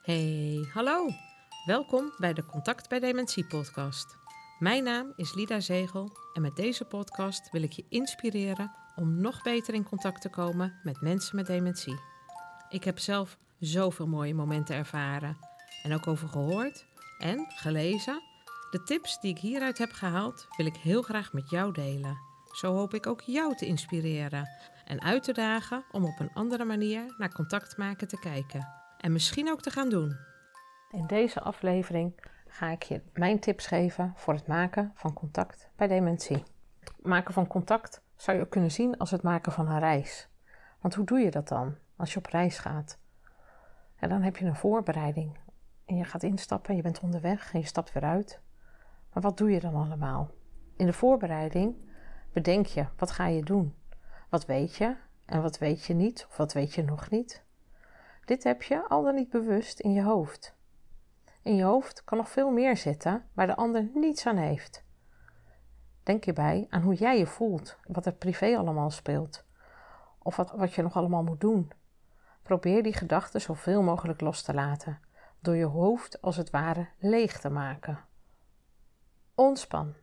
Hey, hallo. Welkom bij de Contact bij Dementie podcast. Mijn naam is Lida Zegel en met deze podcast wil ik je inspireren om nog beter in contact te komen met mensen met dementie. Ik heb zelf zoveel mooie momenten ervaren en ook over gehoord en gelezen. De tips die ik hieruit heb gehaald wil ik heel graag met jou delen. Zo hoop ik ook jou te inspireren en uit te dagen om op een andere manier naar contact maken te kijken en misschien ook te gaan doen. In deze aflevering ga ik je mijn tips geven voor het maken van contact bij dementie. Het maken van contact zou je ook kunnen zien als het maken van een reis. Want hoe doe je dat dan als je op reis gaat? En dan heb je een voorbereiding. En je gaat instappen, je bent onderweg en je stapt weer uit. Maar wat doe je dan allemaal? In de voorbereiding bedenk je, wat ga je doen? Wat weet je en wat weet je niet of wat weet je nog niet? Dit heb je al dan niet bewust in je hoofd. In je hoofd kan nog veel meer zitten waar de ander niets aan heeft. Denk hierbij aan hoe jij je voelt, wat er privé allemaal speelt, of wat, wat je nog allemaal moet doen. Probeer die gedachten zoveel mogelijk los te laten, door je hoofd als het ware leeg te maken. Ontspan.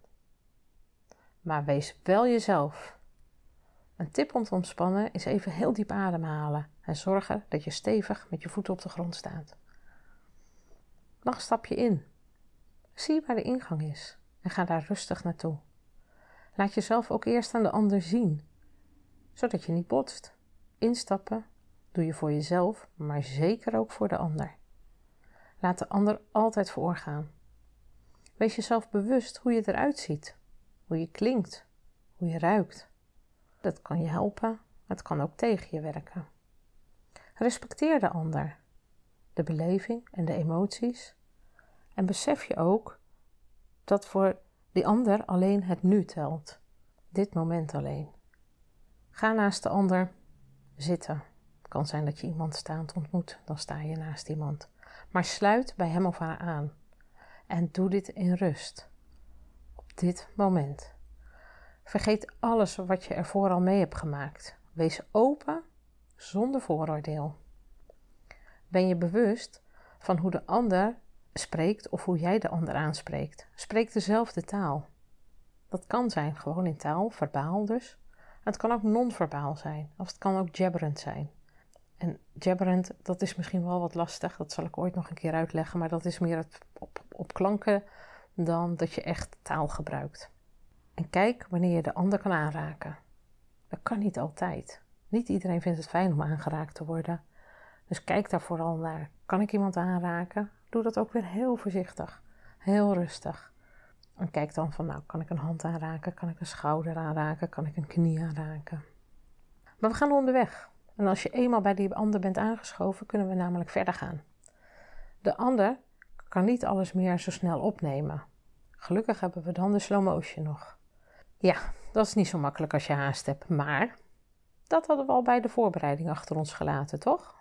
Maar wees wel jezelf. Een tip om te ontspannen is even heel diep ademhalen en zorgen dat je stevig met je voeten op de grond staat. Nog een stapje in. Zie waar de ingang is en ga daar rustig naartoe. Laat jezelf ook eerst aan de ander zien, zodat je niet botst. Instappen doe je voor jezelf, maar zeker ook voor de ander. Laat de ander altijd voorgaan. Wees jezelf bewust hoe je eruit ziet, hoe je klinkt, hoe je ruikt. Dat kan je helpen, het kan ook tegen je werken. Respecteer de ander, de beleving en de emoties. En besef je ook dat voor die ander alleen het nu telt, dit moment alleen. Ga naast de ander zitten. Het kan zijn dat je iemand staand ontmoet, dan sta je naast iemand. Maar sluit bij hem of haar aan. En doe dit in rust. Op dit moment. Vergeet alles wat je ervoor al mee hebt gemaakt. Wees open zonder vooroordeel. Ben je bewust van hoe de ander spreekt of hoe jij de ander aanspreekt? Spreek dezelfde taal. Dat kan zijn gewoon in taal, verbaal dus. Het kan ook non-verbaal zijn, of het kan ook jabberend zijn. En jabberend, dat is misschien wel wat lastig, dat zal ik ooit nog een keer uitleggen, maar dat is meer het op, op klanken dan dat je echt taal gebruikt. En kijk wanneer je de ander kan aanraken. Dat kan niet altijd. Niet iedereen vindt het fijn om aangeraakt te worden. Dus kijk daar vooral naar. Kan ik iemand aanraken? Doe dat ook weer heel voorzichtig. Heel rustig. En kijk dan van, nou, kan ik een hand aanraken? Kan ik een schouder aanraken? Kan ik een knie aanraken? Maar we gaan onderweg. En als je eenmaal bij die ander bent aangeschoven, kunnen we namelijk verder gaan. De ander kan niet alles meer zo snel opnemen. Gelukkig hebben we dan de slow motion nog. Ja, dat is niet zo makkelijk als je haast hebt, maar dat hadden we al bij de voorbereiding achter ons gelaten, toch?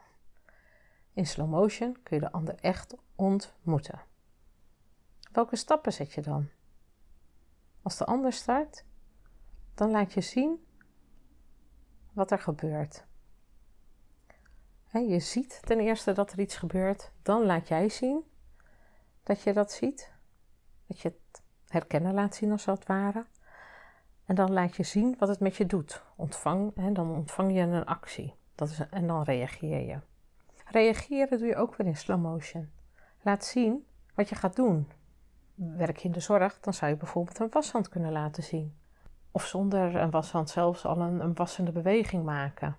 In slow motion kun je de ander echt ontmoeten. Welke stappen zet je dan? Als de ander start, dan laat je zien wat er gebeurt. je ziet ten eerste dat er iets gebeurt, dan laat jij zien dat je dat ziet, dat je het herkennen laat zien als het ware. En dan laat je zien wat het met je doet. Ontvang, hè, dan ontvang je een actie dat is, en dan reageer je. Reageren doe je ook weer in slow motion. Laat zien wat je gaat doen. Werk je in de zorg, dan zou je bijvoorbeeld een washand kunnen laten zien. Of zonder een washand zelfs al een, een wassende beweging maken.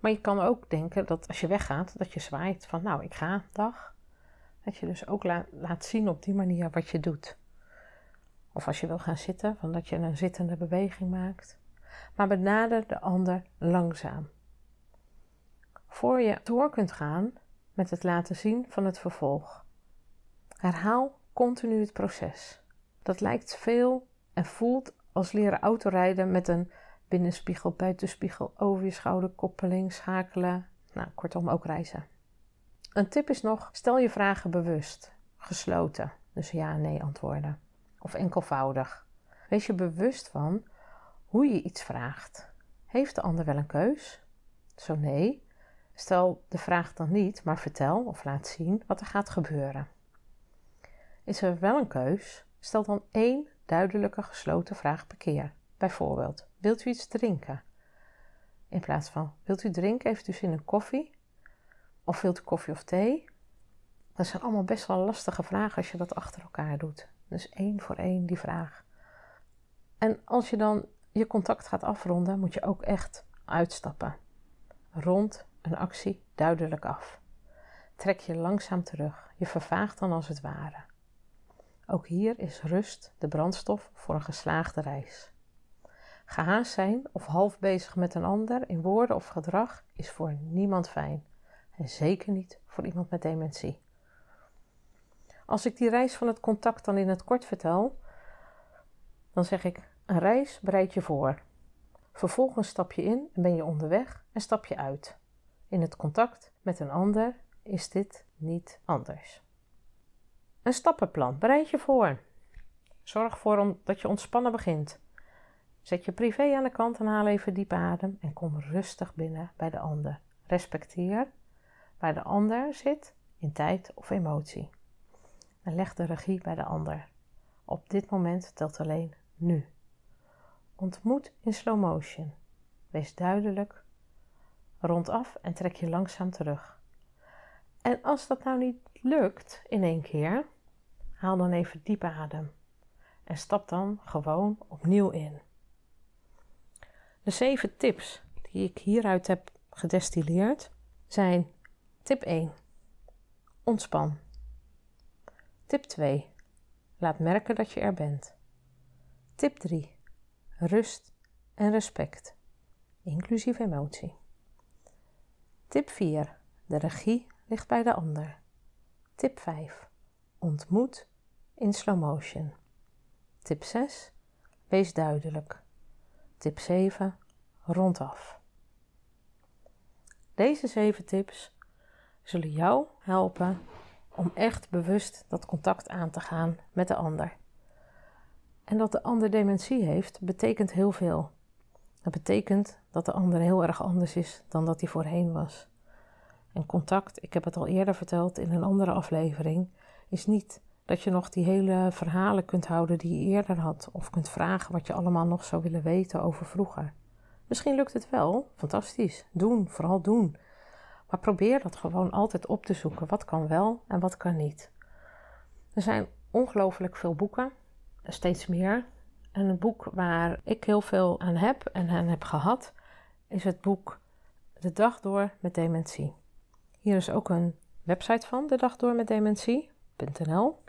Maar je kan ook denken dat als je weggaat, dat je zwaait van nou, ik ga, dag. Dat je dus ook laat zien op die manier wat je doet. Of als je wil gaan zitten, van dat je een zittende beweging maakt. Maar benader de ander langzaam. Voor je door kunt gaan met het laten zien van het vervolg. Herhaal continu het proces. Dat lijkt veel en voelt als leren autorijden met een binnenspiegel, buitenspiegel, over je schouder, koppeling, schakelen. Nou, kortom ook reizen. Een tip is nog: stel je vragen bewust, gesloten, dus ja en nee antwoorden of enkelvoudig. Wees je bewust van hoe je iets vraagt. Heeft de ander wel een keus? Zo nee. Stel de vraag dan niet, maar vertel of laat zien wat er gaat gebeuren. Is er wel een keus? Stel dan één duidelijke gesloten vraag per keer. Bijvoorbeeld, wilt u iets drinken? In plaats van, wilt u drinken? Heeft u zin in koffie? Of wilt u koffie of thee? Dat zijn allemaal best wel lastige vragen als je dat achter elkaar doet. Dus één voor één die vraag. En als je dan je contact gaat afronden, moet je ook echt uitstappen. Rond een actie duidelijk af. Trek je langzaam terug. Je vervaagt dan als het ware. Ook hier is rust de brandstof voor een geslaagde reis. Gehaast zijn of half bezig met een ander in woorden of gedrag is voor niemand fijn. En zeker niet voor iemand met dementie. Als ik die reis van het contact dan in het kort vertel, dan zeg ik: een reis bereid je voor. Vervolgens stap je in en ben je onderweg en stap je uit. In het contact met een ander is dit niet anders. Een stappenplan bereid je voor. Zorg ervoor dat je ontspannen begint. Zet je privé aan de kant en haal even diep adem en kom rustig binnen bij de ander. Respecteer waar de ander zit in tijd of emotie. En leg de regie bij de ander. Op dit moment telt alleen nu. Ontmoet in slow motion. Wees duidelijk. Rond af en trek je langzaam terug. En als dat nou niet lukt in één keer, haal dan even diep adem. En stap dan gewoon opnieuw in. De zeven tips die ik hieruit heb gedestilleerd zijn tip 1. Ontspan. Tip 2. Laat merken dat je er bent. Tip 3. Rust en respect, inclusief emotie. Tip 4. De regie ligt bij de ander. Tip 5. Ontmoet in slow motion. Tip 6. Wees duidelijk. Tip 7. Rondaf. Deze 7 tips zullen jou helpen om echt bewust dat contact aan te gaan met de ander. En dat de ander dementie heeft, betekent heel veel. Dat betekent dat de ander heel erg anders is dan dat hij voorheen was. En contact, ik heb het al eerder verteld in een andere aflevering, is niet dat je nog die hele verhalen kunt houden die je eerder had, of kunt vragen wat je allemaal nog zou willen weten over vroeger. Misschien lukt het wel, fantastisch. Doen, vooral doen. Maar probeer dat gewoon altijd op te zoeken. Wat kan wel en wat kan niet. Er zijn ongelooflijk veel boeken, steeds meer. En een boek waar ik heel veel aan heb en aan heb gehad, is het boek De Dag Door met Dementie. Hier is ook een website van, de dag door met dementie.nl.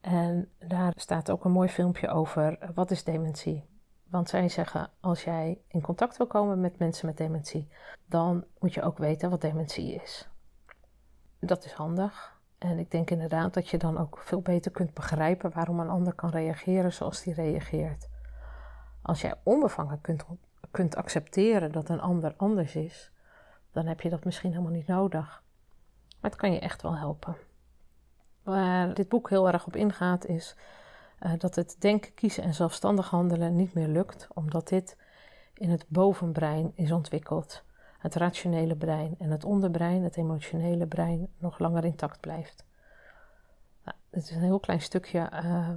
En daar staat ook een mooi filmpje over wat is dementie. Want zij zeggen, als jij in contact wil komen met mensen met dementie, dan moet je ook weten wat dementie is. Dat is handig. En ik denk inderdaad dat je dan ook veel beter kunt begrijpen waarom een ander kan reageren zoals die reageert. Als jij onbevangen kunt, kunt accepteren dat een ander anders is, dan heb je dat misschien helemaal niet nodig. Maar het kan je echt wel helpen. Waar dit boek heel erg op ingaat is uh, dat het denken, kiezen en zelfstandig handelen niet meer lukt, omdat dit in het bovenbrein is ontwikkeld. Het rationele brein en het onderbrein, het emotionele brein, nog langer intact blijft. Nou, het is een heel klein stukje uh,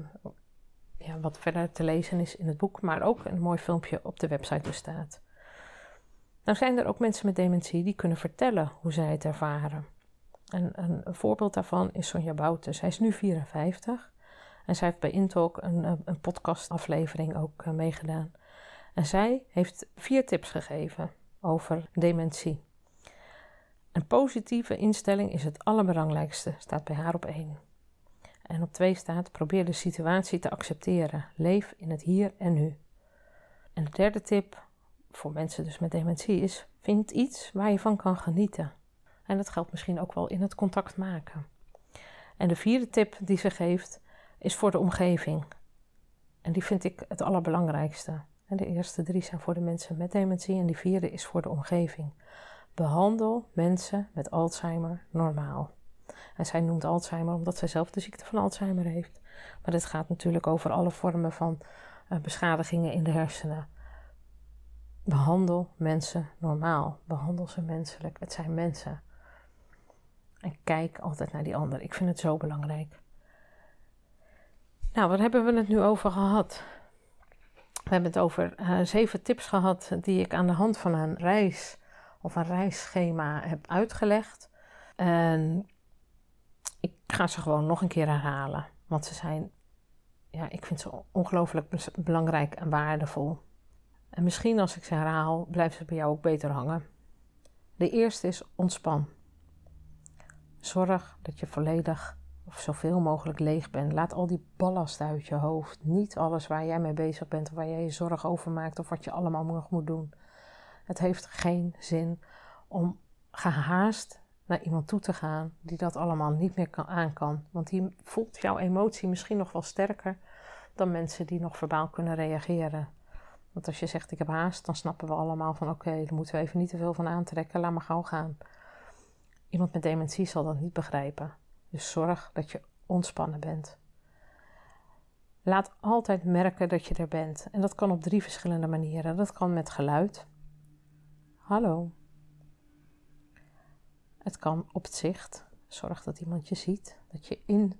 ja, wat verder te lezen is in het boek, maar ook een mooi filmpje op de website bestaat. Nou zijn er ook mensen met dementie die kunnen vertellen hoe zij het ervaren. En een, een voorbeeld daarvan is Sonja Bouten. Zij is nu 54 en zij heeft bij Intalk een, eh, een podcastaflevering ook uh, meegedaan. En zij heeft vier tips gegeven over dementie. Een positieve instelling is het allerbelangrijkste, staat bij haar op één. En op twee staat: probeer de situatie te accepteren. Leef in het hier en nu. En de derde tip voor mensen dus met dementie is: vind iets waar je van kan genieten. En dat geldt misschien ook wel in het contact maken. En de vierde tip die ze geeft is voor de omgeving. En die vind ik het allerbelangrijkste. En de eerste drie zijn voor de mensen met dementie en die vierde is voor de omgeving. Behandel mensen met Alzheimer normaal. En zij noemt Alzheimer omdat zij zelf de ziekte van Alzheimer heeft. Maar dit gaat natuurlijk over alle vormen van uh, beschadigingen in de hersenen. behandel mensen normaal. Behandel ze menselijk. Het zijn mensen. En kijk altijd naar die ander. Ik vind het zo belangrijk. Nou, wat hebben we het nu over gehad? We hebben het over uh, zeven tips gehad die ik aan de hand van een reis of een reisschema heb uitgelegd. En ik ga ze gewoon nog een keer herhalen, want ze zijn, ja, ik vind ze ongelooflijk belangrijk en waardevol. En misschien als ik ze herhaal, blijven ze bij jou ook beter hangen. De eerste is ontspan. Zorg dat je volledig of zoveel mogelijk leeg bent. Laat al die ballast uit je hoofd. Niet alles waar jij mee bezig bent of waar jij je zorg over maakt of wat je allemaal nog moet doen. Het heeft geen zin om gehaast naar iemand toe te gaan die dat allemaal niet meer kan, aan kan. Want die voelt jouw emotie misschien nog wel sterker dan mensen die nog verbaal kunnen reageren. Want als je zegt ik heb haast, dan snappen we allemaal van oké, okay, daar moeten we even niet te veel van aantrekken, laat maar gauw gaan. Iemand met dementie zal dat niet begrijpen. Dus zorg dat je ontspannen bent. Laat altijd merken dat je er bent. En dat kan op drie verschillende manieren. Dat kan met geluid. Hallo. Het kan op het zicht. Zorg dat iemand je ziet. Dat je in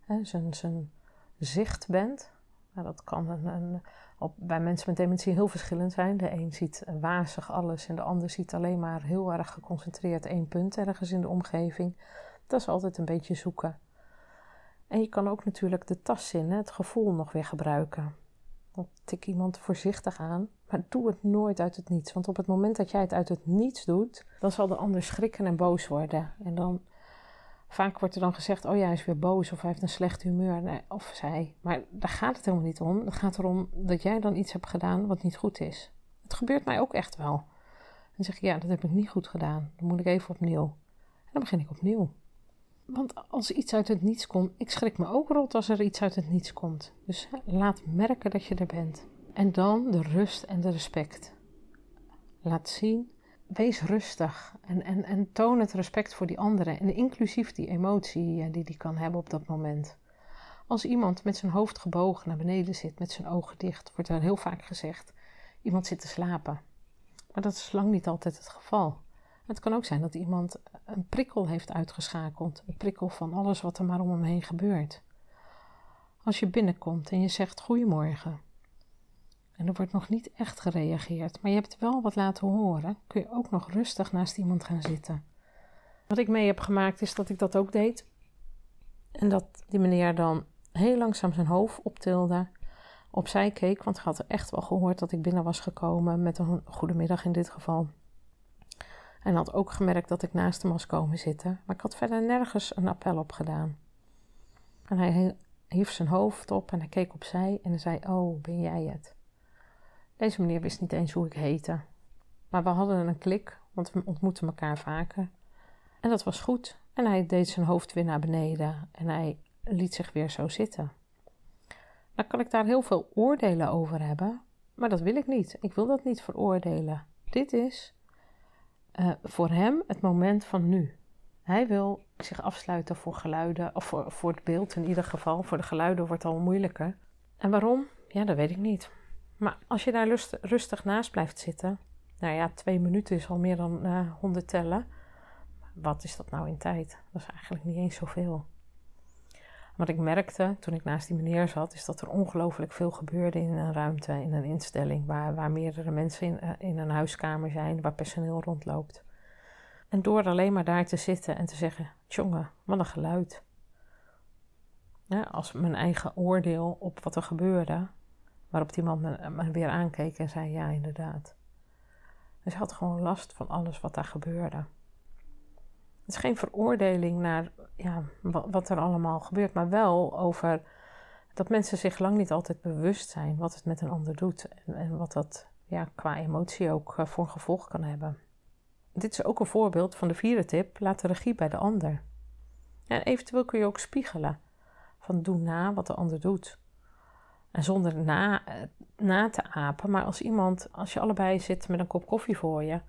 hè, zijn, zijn zicht bent. Nou, dat kan een, op, bij mensen met dementie heel verschillend zijn. De een ziet wazig alles en de ander ziet alleen maar heel erg geconcentreerd één punt ergens in de omgeving. Dat is altijd een beetje zoeken. En je kan ook natuurlijk de tastzin, het gevoel nog weer gebruiken. Dan tik iemand voorzichtig aan, maar doe het nooit uit het niets. Want op het moment dat jij het uit het niets doet, dan zal de ander schrikken en boos worden. En dan, vaak wordt er dan gezegd, oh ja, is weer boos of hij heeft een slecht humeur. Of zij. Maar daar gaat het helemaal niet om. Het gaat erom dat jij dan iets hebt gedaan wat niet goed is. Het gebeurt mij ook echt wel. Dan zeg ik, ja, dat heb ik niet goed gedaan. Dan moet ik even opnieuw. En dan begin ik opnieuw. Want als iets uit het niets komt, ik schrik me ook rot als er iets uit het niets komt. Dus laat merken dat je er bent. En dan de rust en de respect. Laat zien, wees rustig en, en, en toon het respect voor die anderen. En inclusief die emotie eh, die die kan hebben op dat moment. Als iemand met zijn hoofd gebogen naar beneden zit, met zijn ogen dicht, wordt er heel vaak gezegd: iemand zit te slapen. Maar dat is lang niet altijd het geval. Het kan ook zijn dat iemand een prikkel heeft uitgeschakeld. Een prikkel van alles wat er maar om hem heen gebeurt. Als je binnenkomt en je zegt goedemorgen. En er wordt nog niet echt gereageerd, maar je hebt wel wat laten horen, kun je ook nog rustig naast iemand gaan zitten. Wat ik mee heb gemaakt is dat ik dat ook deed. En dat die meneer dan heel langzaam zijn hoofd optilde, opzij keek, want hij had echt wel gehoord dat ik binnen was gekomen met een goedemiddag in dit geval. En had ook gemerkt dat ik naast hem was komen zitten, maar ik had verder nergens een appel op gedaan. En hij hief zijn hoofd op en hij keek opzij en hij zei: Oh, ben jij het? Deze meneer wist niet eens hoe ik heette. Maar we hadden een klik, want we ontmoeten elkaar vaker. En dat was goed. En hij deed zijn hoofd weer naar beneden en hij liet zich weer zo zitten. Dan kan ik daar heel veel oordelen over hebben, maar dat wil ik niet. Ik wil dat niet veroordelen. Dit is uh, voor hem het moment van nu. Hij wil zich afsluiten voor geluiden, of voor, voor het beeld in ieder geval. Voor de geluiden wordt het al moeilijker. En waarom? Ja, dat weet ik niet. Maar als je daar rustig naast blijft zitten, nou ja, twee minuten is al meer dan uh, honderd tellen. Wat is dat nou in tijd? Dat is eigenlijk niet eens zoveel. Wat ik merkte toen ik naast die meneer zat, is dat er ongelooflijk veel gebeurde in een ruimte, in een instelling, waar, waar meerdere mensen in, eh, in een huiskamer zijn, waar personeel rondloopt. En door alleen maar daar te zitten en te zeggen: Tjonge, wat een geluid. Als mijn eigen oordeel op wat er gebeurde, waarop die man me, me weer aankeek en zei: Ja, inderdaad. Dus hij had gewoon last van alles wat daar gebeurde. Het is geen veroordeling naar ja, wat er allemaal gebeurt, maar wel over dat mensen zich lang niet altijd bewust zijn wat het met een ander doet en, en wat dat ja, qua emotie ook uh, voor gevolg kan hebben. Dit is ook een voorbeeld van de vierde tip: laat de regie bij de ander. En eventueel kun je ook spiegelen van doe na wat de ander doet. En zonder na, eh, na te apen, maar als iemand, als je allebei zit met een kop koffie voor je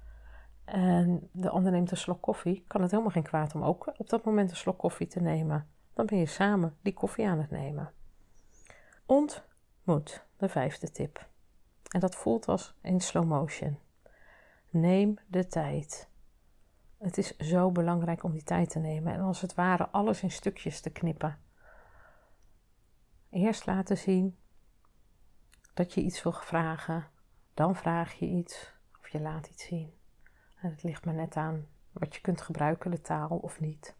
en de ander neemt een slok koffie, kan het helemaal geen kwaad om ook op dat moment een slok koffie te nemen. Dan ben je samen die koffie aan het nemen. Ontmoet, de vijfde tip. En dat voelt als in slow motion. Neem de tijd. Het is zo belangrijk om die tijd te nemen en als het ware alles in stukjes te knippen. Eerst laten zien dat je iets wil vragen, dan vraag je iets of je laat iets zien. Het ligt maar net aan wat je kunt gebruiken, de taal of niet.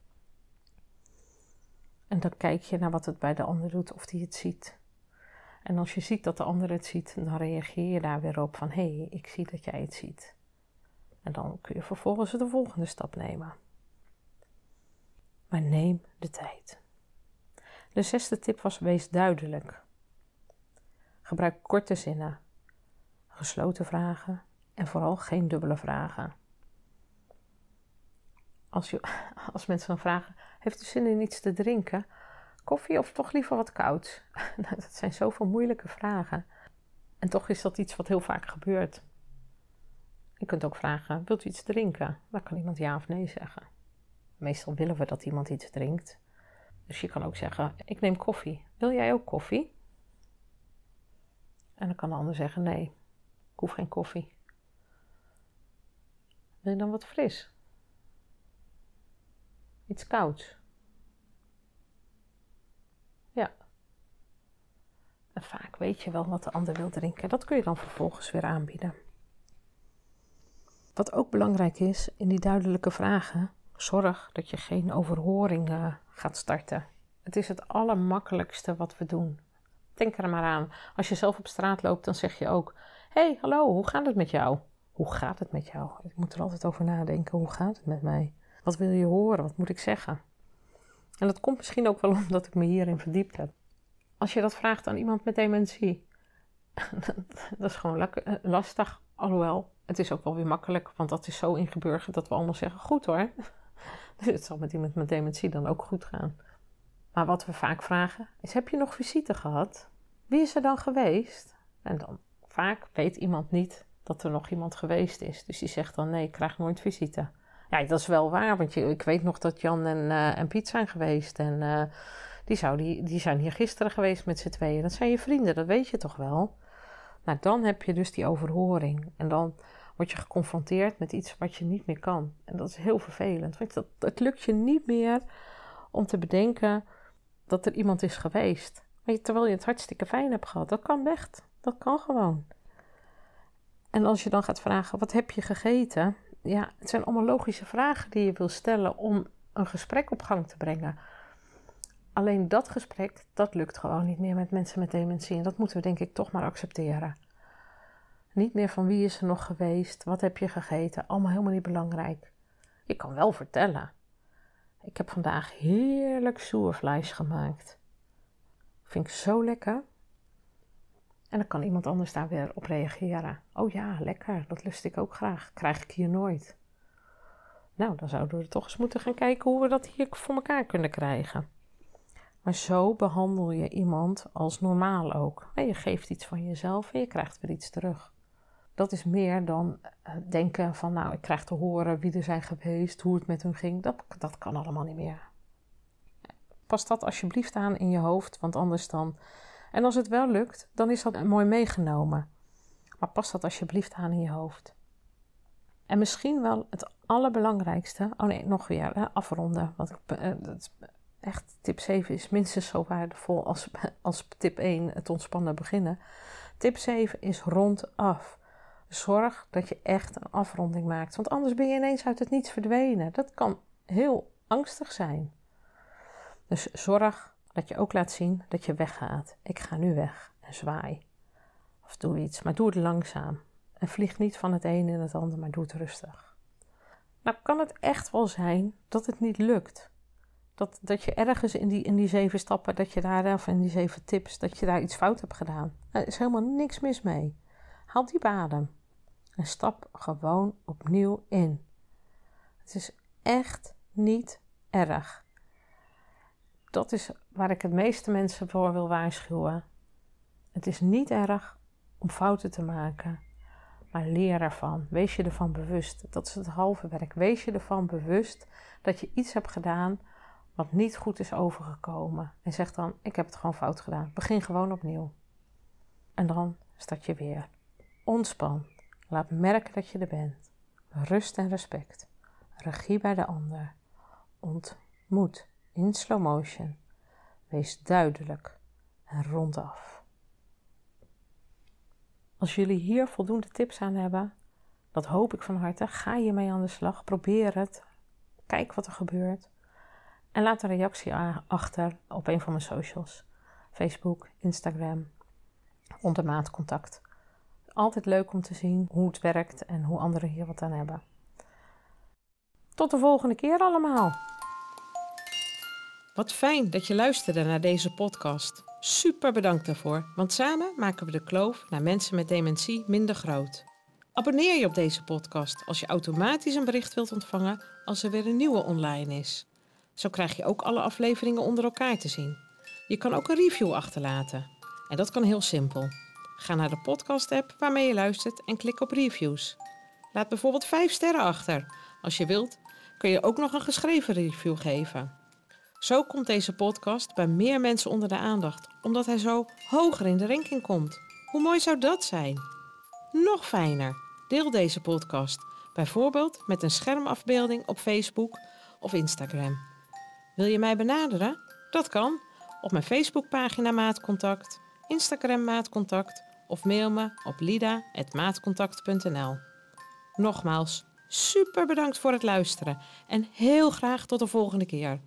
En dan kijk je naar wat het bij de ander doet, of die het ziet. En als je ziet dat de ander het ziet, dan reageer je daar weer op van hé, hey, ik zie dat jij het ziet. En dan kun je vervolgens de volgende stap nemen. Maar neem de tijd. De zesde tip was: wees duidelijk. Gebruik korte zinnen, gesloten vragen en vooral geen dubbele vragen. Als, je, als mensen dan vragen: Heeft u zin in iets te drinken? Koffie of toch liever wat koud? Nou, dat zijn zoveel moeilijke vragen. En toch is dat iets wat heel vaak gebeurt. Je kunt ook vragen: Wilt u iets drinken? Dan kan iemand ja of nee zeggen. Meestal willen we dat iemand iets drinkt. Dus je kan ook zeggen: Ik neem koffie. Wil jij ook koffie? En dan kan de ander zeggen: Nee, ik hoef geen koffie. Wil je dan wat fris? Iets kouds? Ja. En vaak weet je wel wat de ander wil drinken. Dat kun je dan vervolgens weer aanbieden. Wat ook belangrijk is in die duidelijke vragen, zorg dat je geen overhoring uh, gaat starten. Het is het allermakkelijkste wat we doen. Denk er maar aan. Als je zelf op straat loopt, dan zeg je ook: hey, hallo, hoe gaat het met jou? Hoe gaat het met jou? Ik moet er altijd over nadenken. Hoe gaat het met mij? Wat wil je horen? Wat moet ik zeggen? En dat komt misschien ook wel omdat ik me hierin verdiept heb. Als je dat vraagt aan iemand met dementie, dat is gewoon eh, lastig. Alhoewel, het is ook wel weer makkelijk, want dat is zo ingeburgerd dat we allemaal zeggen: goed hoor. Dus het zal met iemand met dementie dan ook goed gaan. Maar wat we vaak vragen is: heb je nog visite gehad? Wie is er dan geweest? En dan vaak weet iemand niet dat er nog iemand geweest is. Dus die zegt dan: nee, ik krijg nooit visite. Ja, dat is wel waar, want je, ik weet nog dat Jan en, uh, en Piet zijn geweest. En uh, die, zou, die, die zijn hier gisteren geweest met z'n tweeën. Dat zijn je vrienden, dat weet je toch wel? Nou, dan heb je dus die overhoring. En dan word je geconfronteerd met iets wat je niet meer kan. En dat is heel vervelend. Want dat, het lukt je niet meer om te bedenken dat er iemand is geweest. Terwijl je het hartstikke fijn hebt gehad. Dat kan echt. Dat kan gewoon. En als je dan gaat vragen, wat heb je gegeten? Ja, het zijn allemaal logische vragen die je wil stellen om een gesprek op gang te brengen. Alleen dat gesprek, dat lukt gewoon niet meer met mensen met dementie. En dat moeten we denk ik toch maar accepteren. Niet meer van wie is er nog geweest, wat heb je gegeten, allemaal helemaal niet belangrijk. Je kan wel vertellen. Ik heb vandaag heerlijk soervlees gemaakt. Vind ik zo lekker. En dan kan iemand anders daar weer op reageren. Oh ja, lekker, dat lust ik ook graag. Krijg ik hier nooit. Nou, dan zouden we toch eens moeten gaan kijken hoe we dat hier voor elkaar kunnen krijgen. Maar zo behandel je iemand als normaal ook. Je geeft iets van jezelf en je krijgt weer iets terug. Dat is meer dan eh, denken van, nou, ik krijg te horen wie er zijn geweest, hoe het met hun ging. Dat, dat kan allemaal niet meer. Pas dat alsjeblieft aan in je hoofd, want anders dan. En als het wel lukt, dan is dat mooi meegenomen. Maar pas dat alsjeblieft aan in je hoofd. En misschien wel het allerbelangrijkste. Oh nee, nog weer afronden. Want eh, echt, tip 7 is minstens zo waardevol als, als tip 1, het ontspannen beginnen. Tip 7 is rondaf. Zorg dat je echt een afronding maakt. Want anders ben je ineens uit het niets verdwenen. Dat kan heel angstig zijn. Dus zorg dat je ook laat zien dat je weggaat. Ik ga nu weg en zwaai. Of doe iets, maar doe het langzaam. En vlieg niet van het een in het ander, maar doe het rustig. Nou kan het echt wel zijn dat het niet lukt. Dat, dat je ergens in die, in die zeven stappen, dat je daar, of in die zeven tips, dat je daar iets fout hebt gedaan. Er is helemaal niks mis mee. Haal die adem en stap gewoon opnieuw in. Het is echt niet erg. Dat is waar ik het meeste mensen voor wil waarschuwen. Het is niet erg om fouten te maken, maar leer ervan. Wees je ervan bewust. Dat is het halve werk. Wees je ervan bewust dat je iets hebt gedaan wat niet goed is overgekomen. En zeg dan: Ik heb het gewoon fout gedaan. Begin gewoon opnieuw. En dan start je weer. Ontspan. Laat merken dat je er bent. Rust en respect. Regie bij de ander. Ontmoet in slow motion. Wees duidelijk en rondaf. Als jullie hier voldoende tips aan hebben, dat hoop ik van harte, ga je mee aan de slag. Probeer het. Kijk wat er gebeurt. En laat een reactie achter op een van mijn socials. Facebook, Instagram, onder maatcontact. Altijd leuk om te zien hoe het werkt en hoe anderen hier wat aan hebben. Tot de volgende keer allemaal. Wat fijn dat je luisterde naar deze podcast. Super bedankt daarvoor, want samen maken we de kloof naar mensen met dementie minder groot. Abonneer je op deze podcast als je automatisch een bericht wilt ontvangen als er weer een nieuwe online is. Zo krijg je ook alle afleveringen onder elkaar te zien. Je kan ook een review achterlaten. En dat kan heel simpel. Ga naar de podcast-app waarmee je luistert en klik op reviews. Laat bijvoorbeeld 5 sterren achter. Als je wilt, kun je ook nog een geschreven review geven. Zo komt deze podcast bij meer mensen onder de aandacht, omdat hij zo hoger in de ranking komt. Hoe mooi zou dat zijn? Nog fijner, deel deze podcast, bijvoorbeeld met een schermafbeelding op Facebook of Instagram. Wil je mij benaderen? Dat kan op mijn Facebookpagina Maatcontact, Instagram Maatcontact of mail me op lida.maatcontact.nl. Nogmaals, super bedankt voor het luisteren en heel graag tot de volgende keer.